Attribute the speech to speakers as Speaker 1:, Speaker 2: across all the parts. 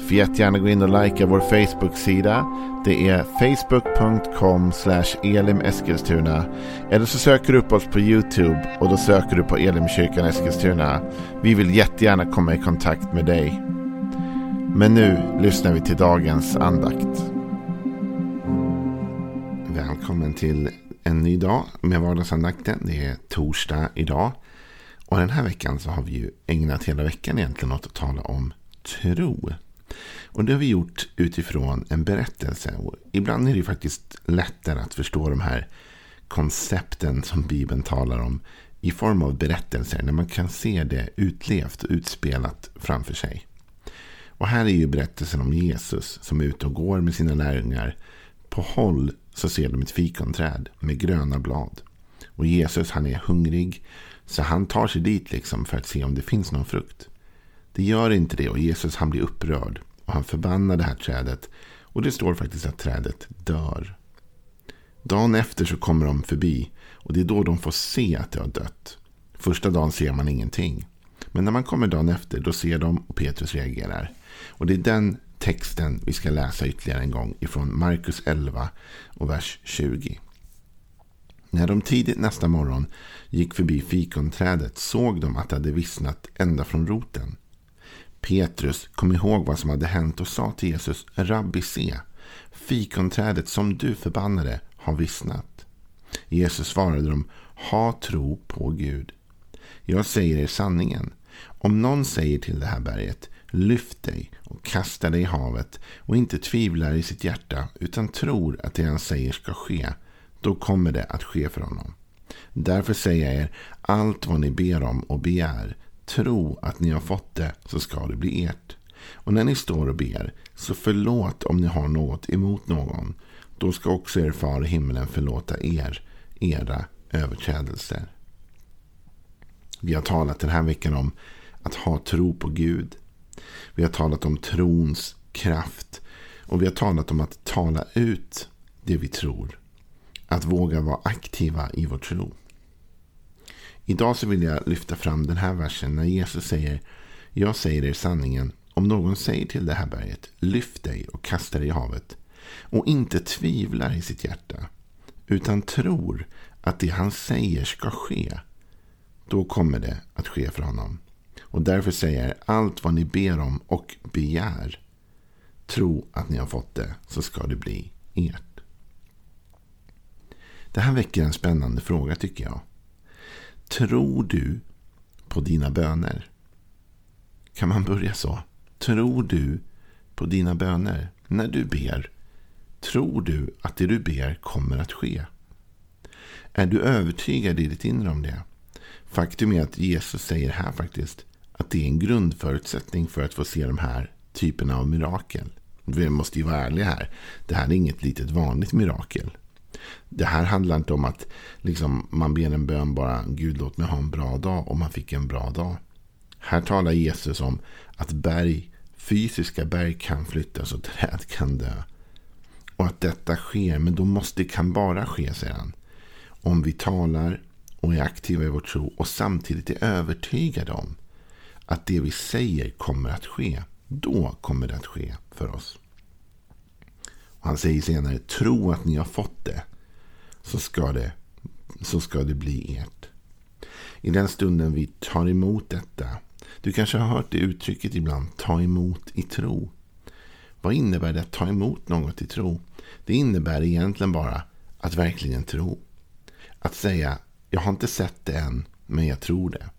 Speaker 1: Får jättegärna gå in och likea vår Facebook-sida. Det är facebook.com elimeskilstuna. Eller så söker du upp oss på YouTube och då söker du på Elimkyrkan Eskilstuna. Vi vill jättegärna komma i kontakt med dig. Men nu lyssnar vi till dagens andakt. Välkommen till en ny dag med vardagsandakten. Det är torsdag idag. Och den här veckan så har vi ju ägnat hela veckan egentligen åt att tala om tro. Och det har vi gjort utifrån en berättelse. Och ibland är det faktiskt lättare att förstå de här koncepten som Bibeln talar om i form av berättelser. När man kan se det utlevt och utspelat framför sig. Och här är ju berättelsen om Jesus som är ute och går med sina lärjungar. På håll så ser de ett fikonträd med gröna blad. Och Jesus han är hungrig. Så han tar sig dit liksom för att se om det finns någon frukt. Det gör inte det och Jesus han blir upprörd. Och han förbannar det här trädet. Och det står faktiskt att trädet dör. Dagen efter så kommer de förbi. Och det är då de får se att det har dött. Första dagen ser man ingenting. Men när man kommer dagen efter då ser de och Petrus reagerar. Och det är den texten vi ska läsa ytterligare en gång ifrån Markus 11 och vers 20. När de tidigt nästa morgon gick förbi fikonträdet såg de att det hade vissnat ända från roten. Petrus kom ihåg vad som hade hänt och sa till Jesus, Rabbi se, fikonträdet som du förbannade har vissnat. Jesus svarade dem, ha tro på Gud. Jag säger er sanningen. Om någon säger till det här berget, lyft dig och kasta dig i havet och inte tvivlar i sitt hjärta utan tror att det han säger ska ske, då kommer det att ske för honom. Därför säger jag er, allt vad ni ber om och begär, tro att ni har fått det så ska det bli ert. Och när ni står och ber, så förlåt om ni har något emot någon. Då ska också er far i himlen förlåta er, era överträdelser. Vi har talat den här veckan om att ha tro på Gud. Vi har talat om trons kraft. Och vi har talat om att tala ut det vi tror. Att våga vara aktiva i vår tro. Idag så vill jag lyfta fram den här versen när Jesus säger Jag säger er sanningen. Om någon säger till det här berget Lyft dig och kasta dig i havet. Och inte tvivlar i sitt hjärta. Utan tror att det han säger ska ske. Då kommer det att ske för honom. Och därför säger jag allt vad ni ber om och begär. Tro att ni har fått det så ska det bli ert. Det här väcker en spännande fråga tycker jag. Tror du på dina böner? Kan man börja så? Tror du på dina böner? När du ber, tror du att det du ber kommer att ske? Är du övertygad i ditt inre om det? Faktum är att Jesus säger här faktiskt att det är en grundförutsättning för att få se de här typerna av mirakel. Vi måste ju vara ärliga här. Det här är inget litet vanligt mirakel. Det här handlar inte om att liksom, man ber en bön bara Gud låt mig ha en bra dag och man fick en bra dag. Här talar Jesus om att berg, fysiska berg kan flyttas och träd kan dö. Och att detta sker, men då måste det kan bara ske, säger han. Om vi talar och är aktiva i vår tro och samtidigt är övertygade om att det vi säger kommer att ske. Då kommer det att ske för oss. Han säger senare, tro att ni har fått det så ska det, så ska det bli ert. I den stunden vi tar emot detta. Du kanske har hört det uttrycket ibland. Ta emot i tro. Vad innebär det att ta emot något i tro? Det innebär egentligen bara att verkligen tro. Att säga, jag har inte sett det än, men jag tror det.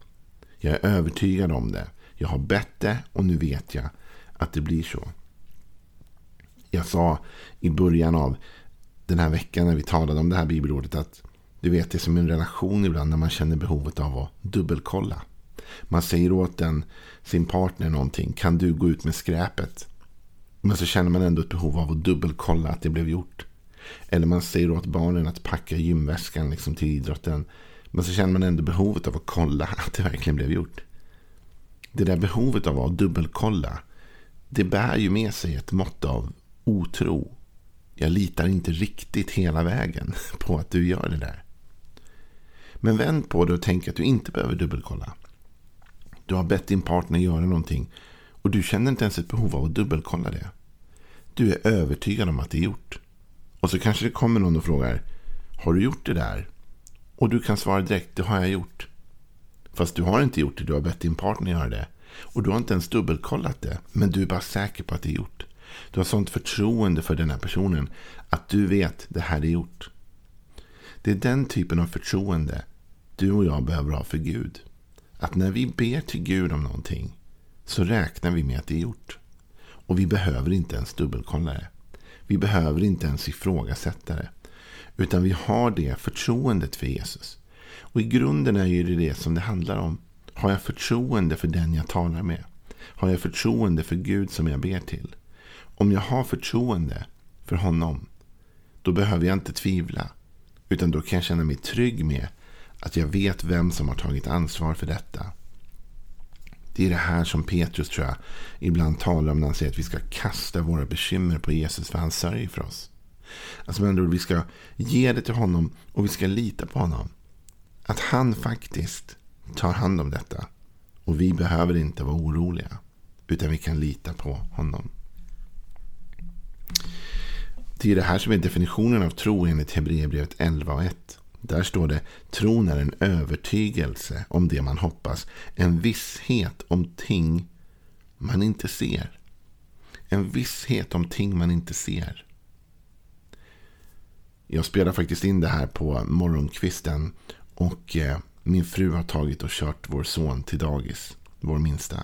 Speaker 1: Jag är övertygad om det. Jag har bett det och nu vet jag att det blir så. Jag sa i början av den här veckan när vi talade om det här bibelordet att du vet det är som en relation ibland när man känner behovet av att dubbelkolla. Man säger åt den, sin partner någonting. Kan du gå ut med skräpet? Men så känner man ändå ett behov av att dubbelkolla att det blev gjort. Eller man säger åt barnen att packa gymväskan liksom till idrotten. Men så känner man ändå behovet av att kolla att det verkligen blev gjort. Det där behovet av att dubbelkolla. Det bär ju med sig ett mått av otro. Jag litar inte riktigt hela vägen på att du gör det där. Men vänd på det och tänk att du inte behöver dubbelkolla. Du har bett din partner göra någonting och du känner inte ens ett behov av att dubbelkolla det. Du är övertygad om att det är gjort. Och så kanske det kommer någon och frågar Har du gjort det där? Och du kan svara direkt, det har jag gjort. Fast du har inte gjort det, du har bett din partner göra det. Och du har inte ens dubbelkollat det, men du är bara säker på att det är gjort. Du har sånt förtroende för den här personen att du vet det här är gjort. Det är den typen av förtroende du och jag behöver ha för Gud. Att när vi ber till Gud om någonting så räknar vi med att det är gjort. Och vi behöver inte ens dubbelkolla det. Vi behöver inte ens ifrågasätta det. Utan vi har det förtroendet för Jesus. Och i grunden är ju det det som det handlar om. Har jag förtroende för den jag talar med? Har jag förtroende för Gud som jag ber till? Om jag har förtroende för honom, då behöver jag inte tvivla. Utan då kan jag känna mig trygg med att jag vet vem som har tagit ansvar för detta. Det är det här som Petrus tror jag ibland talar om när han säger att vi ska kasta våra bekymmer på Jesus för han sörjer för oss. Alltså med andra ord, vi ska ge det till honom och vi ska lita på honom. Att han faktiskt tar hand om detta. Och vi behöver inte vara oroliga. Utan vi kan lita på honom. Det är det här som är definitionen av tro enligt Hebreerbrevet 11 och 1. Där står det tron är en övertygelse om det man hoppas. En visshet om ting man inte ser. En visshet om ting man inte ser. Jag spelar faktiskt in det här på morgonkvisten. Och eh, min fru har tagit och kört vår son till dagis. Vår minsta.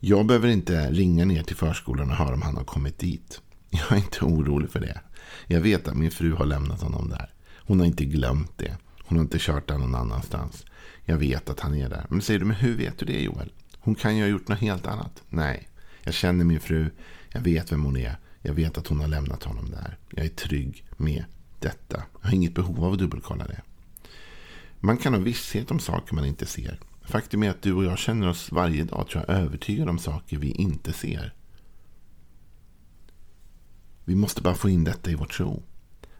Speaker 1: Jag behöver inte ringa ner till förskolan och höra om han har kommit dit. Jag är inte orolig för det. Jag vet att min fru har lämnat honom där. Hon har inte glömt det. Hon har inte kört där någon annanstans. Jag vet att han är där. Men säger du, men hur vet du det Joel? Hon kan ju ha gjort något helt annat. Nej, jag känner min fru. Jag vet vem hon är. Jag vet att hon har lämnat honom där. Jag är trygg med detta. Jag har inget behov av att dubbelkolla det. Man kan ha visshet om saker man inte ser. Faktum är att du och jag känner oss varje dag tror jag, övertygade om saker vi inte ser. Vi måste bara få in detta i vår tro.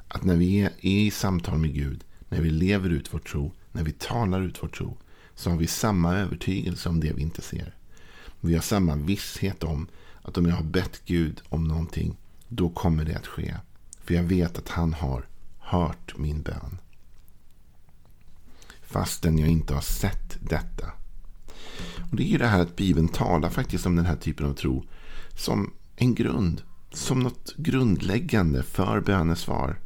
Speaker 1: Att när vi är i samtal med Gud, när vi lever ut vår tro, när vi talar ut vår tro, så har vi samma övertygelse om det vi inte ser. Vi har samma visshet om att om jag har bett Gud om någonting, då kommer det att ske. För jag vet att han har hört min bön. Fastän jag inte har sett detta. Och Det är ju det här att Bibeln talar faktiskt om den här typen av tro som en grund. Som något grundläggande för bönesvar.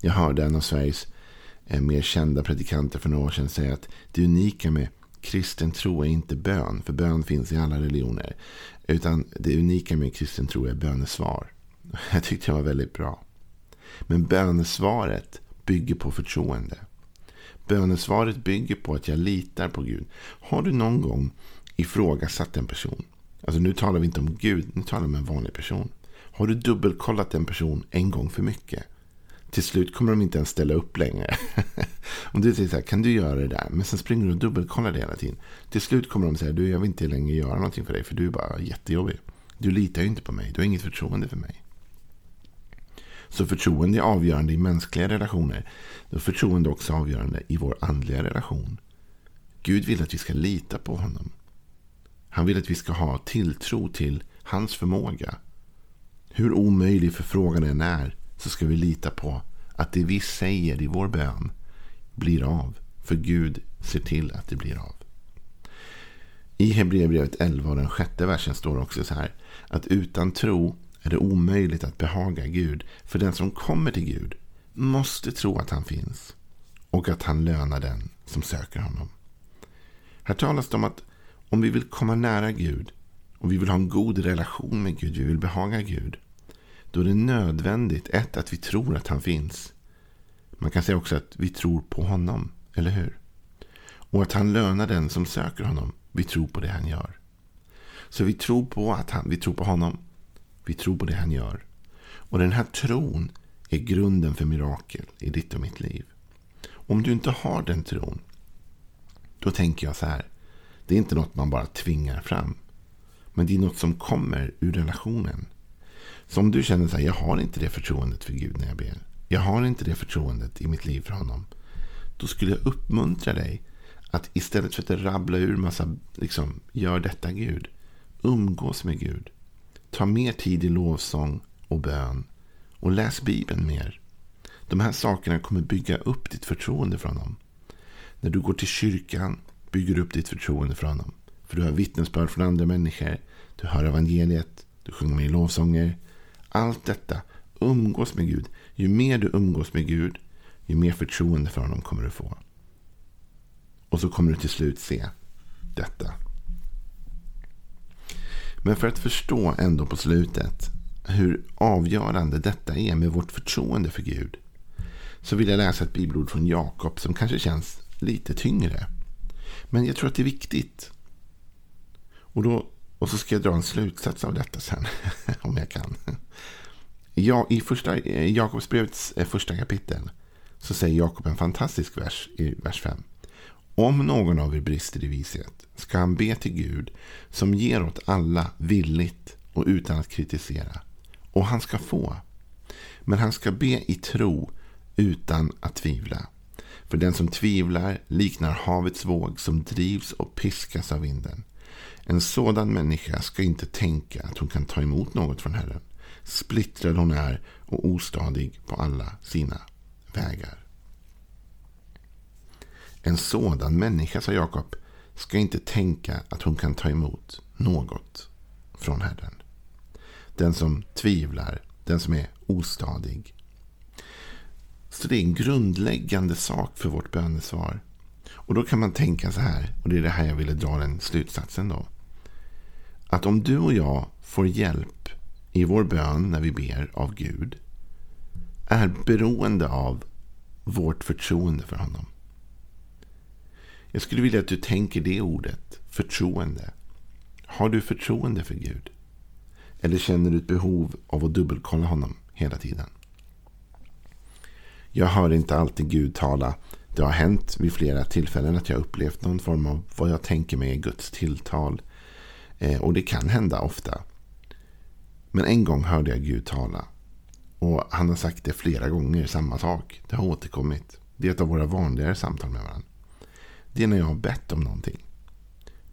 Speaker 1: Jag hörde en av Sveriges eh, mer kända predikanter för några år sedan säga att det unika med kristen tro är inte bön. För bön finns i alla religioner. Utan det unika med kristen tro är bönesvar. Jag tyckte det var väldigt bra. Men bönesvaret bygger på förtroende. Bönesvaret bygger på att jag litar på Gud. Har du någon gång ifrågasatt en person? Alltså nu talar vi inte om Gud, nu talar vi om en vanlig person. Har du dubbelkollat en person en gång för mycket? Till slut kommer de inte ens ställa upp längre. Om du säger så här, kan du göra det där? Men sen springer du och dubbelkollar det hela tiden. Till slut kommer de säga, du jag vill inte längre göra någonting för dig. För du är bara jättejobbig. Du litar ju inte på mig. Du har inget förtroende för mig. Så förtroende är avgörande i mänskliga relationer. Då förtroende också avgörande i vår andliga relation. Gud vill att vi ska lita på honom. Han vill att vi ska ha tilltro till hans förmåga. Hur omöjlig förfrågan än är så ska vi lita på att det vi säger i vår bön blir av. För Gud ser till att det blir av. I Hebreerbrevet 11 och den sjätte versen står också så här. Att utan tro är det omöjligt att behaga Gud. För den som kommer till Gud måste tro att han finns. Och att han lönar den som söker honom. Här talas det om att om vi vill komma nära Gud och vi vill ha en god relation med Gud, vi vill behaga Gud. Då är det nödvändigt, ett, att vi tror att han finns. Man kan säga också att vi tror på honom, eller hur? Och att han lönar den som söker honom. Vi tror på det han gör. Så vi tror på att han, vi tror på honom. Vi tror på det han gör. Och den här tron är grunden för mirakel i ditt och mitt liv. Om du inte har den tron, då tänker jag så här. Det är inte något man bara tvingar fram. Men det är något som kommer ur relationen. Så om du känner så här, jag har inte det förtroendet för Gud när jag ber. Jag har inte det förtroendet i mitt liv för honom. Då skulle jag uppmuntra dig att istället för att rabbla ur massa, liksom, gör detta Gud. Umgås med Gud. Ta mer tid i lovsång och bön. Och läs Bibeln mer. De här sakerna kommer bygga upp ditt förtroende för honom. När du går till kyrkan bygger du upp ditt förtroende för honom. För du har vittnesbörd från andra människor. Du hör evangeliet. Du sjunger med i lovsånger. Allt detta. Umgås med Gud. Ju mer du umgås med Gud, ju mer förtroende för honom kommer du få. Och så kommer du till slut se detta. Men för att förstå ändå på slutet hur avgörande detta är med vårt förtroende för Gud. Så vill jag läsa ett bibelord från Jakob som kanske känns lite tyngre. Men jag tror att det är viktigt. Och, då, och så ska jag dra en slutsats av detta sen. om jag kan. Ja, I första, eh, Jakobsbrevets eh, första kapitel så säger Jakob en fantastisk vers i vers 5. Om någon av er brister i vishet ska han be till Gud som ger åt alla villigt och utan att kritisera. Och han ska få. Men han ska be i tro utan att tvivla. För den som tvivlar liknar havets våg som drivs och piskas av vinden. En sådan människa ska inte tänka att hon kan ta emot något från Herren. Splittrad hon är och ostadig på alla sina vägar. En sådan människa, sa Jakob, ska inte tänka att hon kan ta emot något från Herren. Den som tvivlar, den som är ostadig. Så det är en grundläggande sak för vårt bönesvar. Och då kan man tänka så här, och det är det här jag ville dra den slutsatsen då. Att om du och jag får hjälp i vår bön när vi ber av Gud är beroende av vårt förtroende för honom. Jag skulle vilja att du tänker det ordet, förtroende. Har du förtroende för Gud? Eller känner du ett behov av att dubbelkolla honom hela tiden? Jag hör inte alltid Gud tala. Det har hänt vid flera tillfällen att jag upplevt någon form av vad jag tänker mig är Guds tilltal. Eh, och det kan hända ofta. Men en gång hörde jag Gud tala. Och han har sagt det flera gånger, samma sak. Det har återkommit. Det är ett av våra vanligare samtal med varandra. Det är när jag har bett om någonting.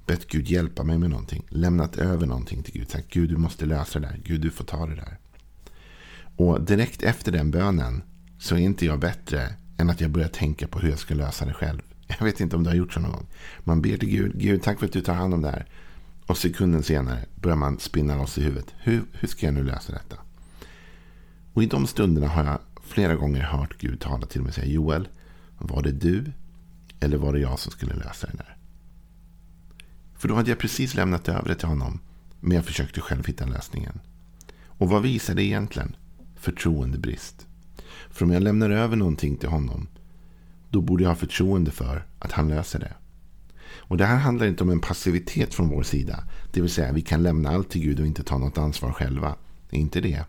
Speaker 1: Bett Gud hjälpa mig med någonting. Lämnat över någonting till Gud. Sagt Gud du måste lösa det där. Gud du får ta det där. Och direkt efter den bönen så är inte jag bättre än att jag börjar tänka på hur jag ska lösa det själv. Jag vet inte om du har gjort så någon gång. Man ber till Gud. Gud tack för att du tar hand om det här. Och sekunden senare börjar man spinna loss i huvudet. Hur, hur ska jag nu lösa detta? Och i de stunderna har jag flera gånger hört Gud tala till mig och säga Joel, var det du eller var det jag som skulle lösa det där? För då hade jag precis lämnat över det till honom. Men jag försökte själv hitta lösningen. Och vad visar det egentligen? Förtroendebrist. För om jag lämnar över någonting till honom. Då borde jag ha förtroende för att han löser det. Och det här handlar inte om en passivitet från vår sida. Det vill säga vi kan lämna allt till Gud och inte ta något ansvar själva. Det är inte det.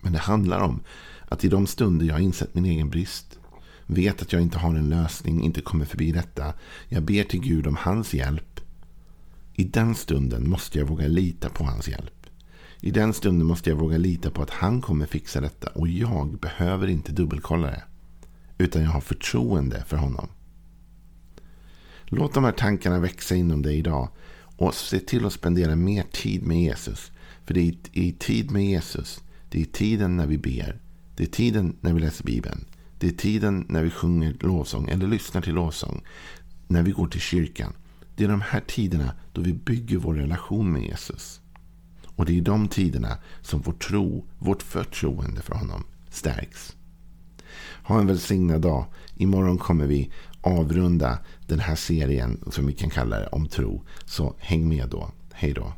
Speaker 1: Men det handlar om att i de stunder jag har insett min egen brist. Vet att jag inte har en lösning, inte kommer förbi detta. Jag ber till Gud om hans hjälp. I den stunden måste jag våga lita på hans hjälp. I den stunden måste jag våga lita på att han kommer fixa detta. Och jag behöver inte dubbelkolla det. Utan jag har förtroende för honom. Låt de här tankarna växa inom dig idag. Och se till att spendera mer tid med Jesus. För det är i tid med Jesus. Det är tiden när vi ber. Det är tiden när vi läser Bibeln. Det är tiden när vi sjunger lovsång eller lyssnar till lovsång. När vi går till kyrkan. Det är de här tiderna då vi bygger vår relation med Jesus. Och det är i de tiderna som vår tro, vårt förtroende för honom stärks. Ha en välsignad dag. Imorgon kommer vi avrunda den här serien som vi kan kalla det om tro. Så häng med då. Hej då.